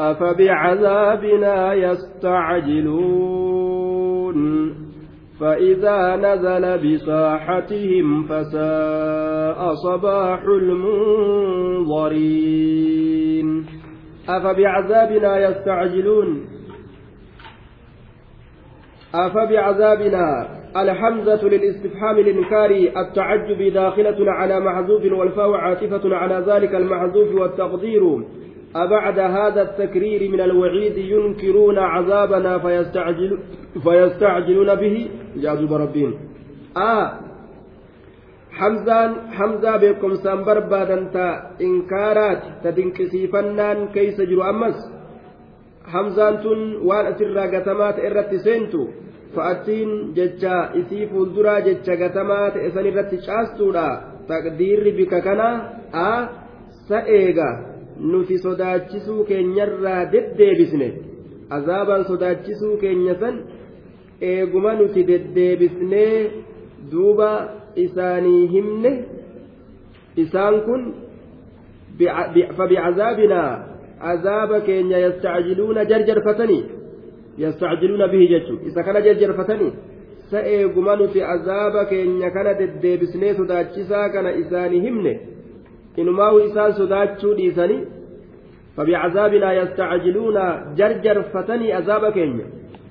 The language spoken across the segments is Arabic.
أفبعذابنا يستعجلون فإذا نزل بساحتهم فساء صباح المنظرين أفبعذابنا يستعجلون أفبعذابنا الحمزة للاستفهام الإنكاري التعجب داخلة على محذوف والفاء عاطفة على ذلك المحذوف والتقدير أبعد هذا التكرير من الوعيد ينكرون عذابنا فيستعجل فيستعجلون به؟ جاذب ربين آه. حمزان حمزة بكم سنبر بادنتا إنكارات تدنكسيفنان كيس جرو أمس. حمزان تن وان أسرى قتمات إرت سينتو فأتين ججا إسي فولدرا ججا قتمات إسان إرت شاستودا. تقدير بك كنا؟ آه. سأيغا nuti sodaachisuu keenyarraa deddeebisne azaabaan sodaachisuu keenya san eeguma nuti deddeebisnee duuba isaanii himne isaan kun fabicazaabinaa azaaba keenya yastacjiluuna jarjarfatanii yastacjiluuna bihi jechu isa kana jarjarfatanii sa eeguma nuti azaaba keenya kana deddeebisnee sodaachisaa kana isaanii himne inumaahu isaan sodaachuu dhiisanii فبعذابنا يستعجلون جرجر فتني عذاب كينيا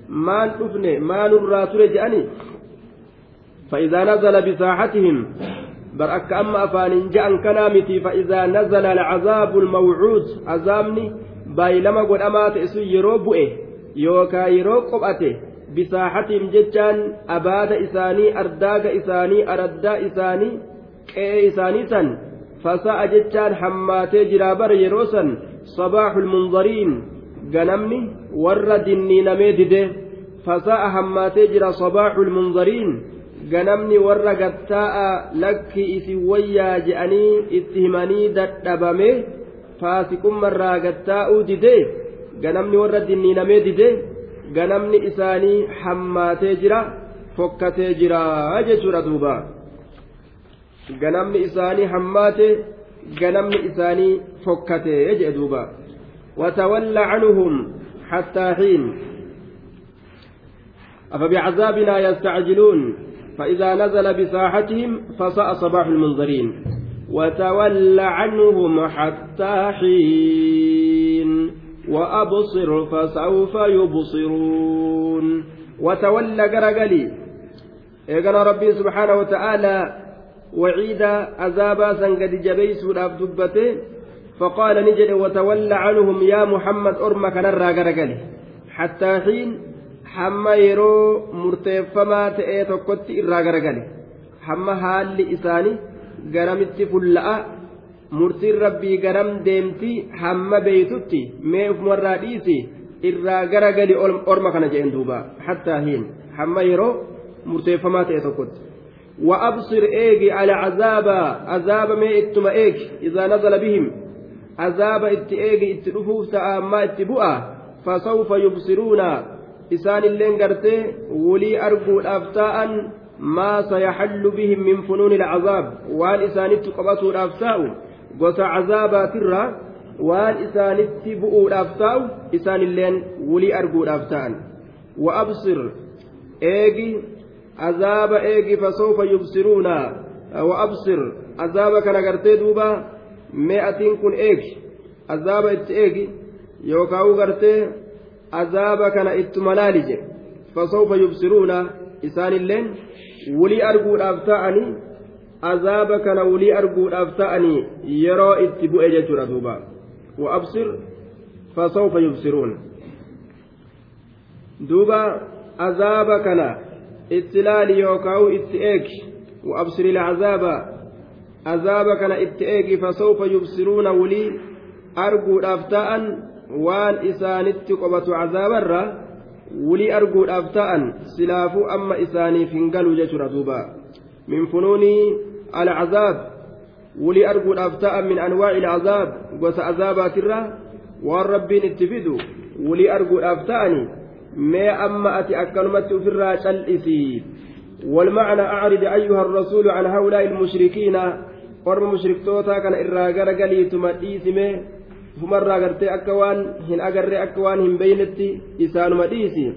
ما نفن ما نرى ترجعني فإذا نزل بساحتهم برأك أما أفان جاء كنامتي فإذا نزل العذاب الموعود عذابني بايلما قد أمات إسو يرو بؤه يوكا يرو قبأته بساحتهم جتان أباد إساني أرداق إساني أردا إساني قئ إساني سن فساء جتان حماتي جرابر يروسا صباح المنظرين ganamni warra dinniinamee dide fasa'a hammaatee jira sabaaxu lmunzariin ganamni warra gattaa'a lakki isin wayyaa je'anii itti himanii dadhabame faasiqummarraa gattaa'uu dide ganamni warra dinniinamee dide ganamni isaanii hammaatee jira fokkatee jira jechuudha duuba ganamni isaanii hammaate ganamni isaanii fokkatee jedhe duuba. Watawalla canhum حتى حين أفبعذابنا يستعجلون فإذا نزل بساحتهم فساء صباح المنذرين وتول عنهم حتى حين وأبصر فسوف يبصرون وتول قرقلي إيقنا ربي سبحانه وتعالى waciida azaabaa san gadi jabeeysuudhaaf dubbate faqaala ni jedhe watawalla canhum yaa muhammad orma kanarraa garagale hattaa xiin hamma yeroo murteeffamaa ta'ee tokkotti irraa garagale hamma haalli isaanii garamitti fulla'a murtiin rabbii garam deemti hamma beeytutti mee ufumarraa dhiisi irraa garagali orma kana jedhen duuba hattaa hiin hamma yeroo murteeffamaa ta'e tokkotti وأبصر إيجي على عذاب عذاب ما إتم إيج إذا نزل بهم. عذاب إت إيجي إتلفوف ما إتبؤا فسوف يبصرون. إسان اللين قرتي ولي أرجو الأفتاء ما سيحل بهم من فنون العذاب. وان إسانت قبطوا الأفتاء gosa cazaabatirraa waan isaanitti bu'uudhaaf taa'u isaan illeen wulii arguudhaaf ta'an wa absir eegi azaaba kana gartee duuba mee atiin kun eegi azaaba itti eegi yookaan gartee azaaba kana ittuma laali jedhe fasoofa yubsiruuna isaanilleen wulii arguudhaaf ta'anii azaaba kana wulii arguudhaaf ta'anii yeroo itti bu'e jechuudha duuba wa absir fasoofa yubsiruun duuba azaaba kana itti laali yookaan itti eegi wa'absiri laczaaba azaaba kana itti eegi fasawfa yubsiruuna wulii arguudhaaf ta'an waan isaanitti qobatu cazaabarra wulii arguudhaaf ta'an silaafuu amma isaaniif hin galu jechuudha duuba min funuunii alcazaab wulii arguudhaaf ta'an min anwaaci alcazaab gosa azaabaatirra waan rabbiin itti fidu wulii arguudhaaf ta'anii mee amma ati akkanumatti ofirraa cal'isii والمعنى أعرض أيها الرسول عن هؤلاء المشركين kana irraa gara galiituma dhiisime ufumarraa gartee akka waan hin agarree akka waan hin beeynetti isaanuma dhiisi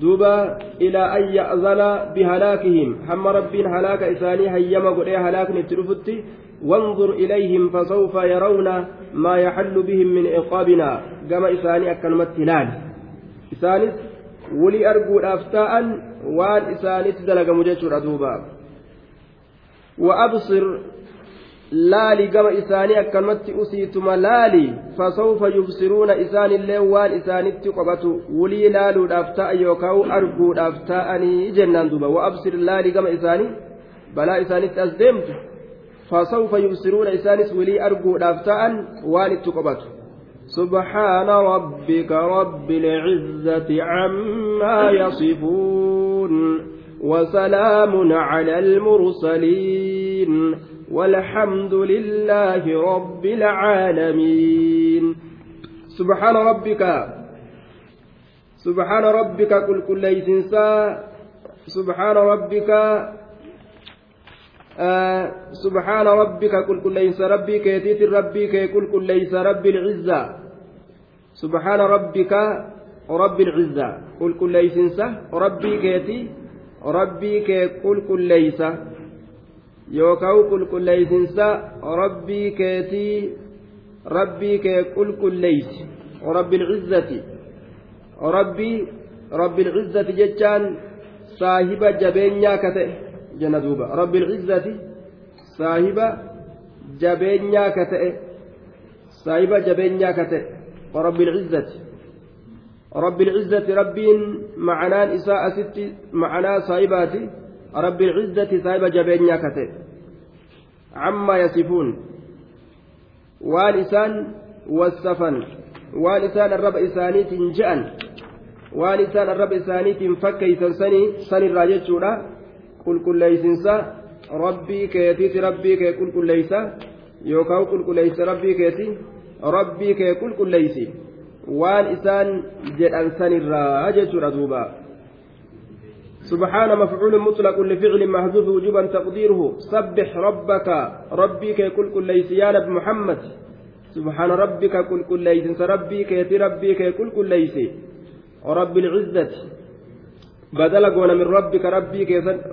duuba ilaa an ya'zana bihalaakihim hamma rabbiin halaaka isaanii hayyama godhee halaakni itti dhufutti وانظر إليهم فسوف يرون ما يحل بهم من عقابنا كما إساني أكلمت هلال إساني ولي أرجو الأفتاء وان إساني تدلق مجيشور أدوبا وأبصر laali gama isaanii akkanumatti usiituma laali fasawfa yubsiruuna isaanillee waan isaanitti qobatu wulii laaluudhaaf ta'a yookaan arguudhaaf ta'anii jennaan duuba wa'absir laali gama isaanii balaa isaanitti as deemtu fasawfa yubsiruuna isaanis wulii arguudhaaf ta'an waan itti qobatu سبحان ربك رب العزة عما يصفون وسلام على المرسلين والحمد لله رب العالمين. سبحان ربك سبحان ربك كل ليسنسا سبحان ربك سبحان ربك qulqulleeysi rabbii keetiit rabbii kee qulqulleeysi رب العزة سبحان ربك رب العزة قل كل ليسنسا ربي كيتي ربي كي قل كل ليس yookaan qulqulleeysinsa rabbii keetii rabbii kee qulqulleeysi رب العزة rabbii رب العزة jechaan saahiba jabeenyaa ka ta'e jenna duuba rabbil cizzati saahiba jabeenyaa ka ta'e saahiba jabeenyaa ka ta'e rabbil cizzati rabbil cizzati rabbiin macanaan isaa asitti macanaa saahibaati رب العزة صاحب جبين كته عما يصفون والإسان والسفن والإسان الرب إسانيت جأن والإسان الرب إسانيت فكيسا سني سني الراجل قل كل ليسنسا ربي ربي كل ليس يوكاو كل كل ليس ربي كيتي ربي كي كل كل ليس waan isaan jedhan sanirraa jechuudha duuba. سبحان مفعول مطلق لفعل محذوف وجوبا تقديره سبح ربك ربك كل كل ليس يا نبي محمد سبحان ربك كل كل ليس ربك يتي ربك كل كل ليس رب العزة بدل قونا من ربك ربك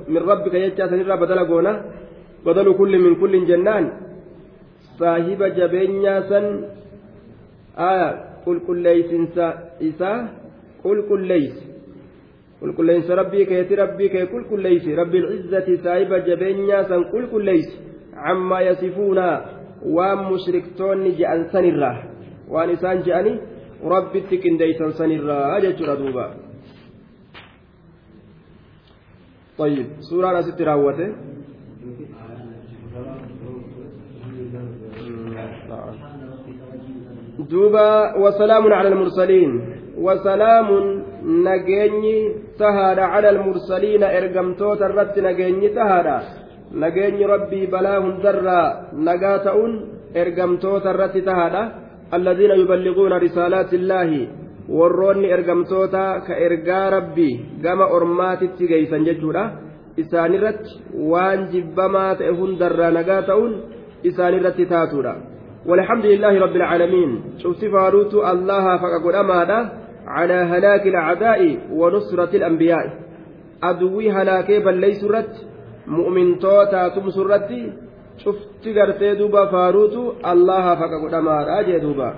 من ربك يجا سنرى بدل قونا بدل كل من كل جنان صاحب جبين سن آية كل كل ليس إسا كل كل ليس qulqulleeysa rabbii keeti rabbii kee qulqulleeysi rabbil izzati saahiba jabeenyaa san qulqulleeysi cammaa yasifuuna waan mushriktoonni je'an sanirraa waan isaan je'ani rabbitti qindeeysan sanirraa jechuudha duuba طيب سورة ست راوته دوبا وسلام على المرسلين وسلام tahaadha cala almursaliina ergamtoota irratti nageenyi tahaadha nageenyi rabbii balaa hundarraa nagaa ta'uun ergamtoota irratti tahaadha alladiina yuballiquuna risaalaati illaahi warroonni ergamtoota ka ergaa rabbii gama ormaatitti geeysan jechuudha isaanirratti waan jibbamaa ta'e hundarraa nagaa ta'uun isaanirratti taatuudha والحمد لله رب العالمين شوف فاروت الله فقد أماده على هلاك الأعداء ونصرة الأنبياء أدوي هلاكي بل ليس رت مؤمن توتا تمسرتي شفت قرتي دوبا فاروتو الله فقد أمار أجي دوبا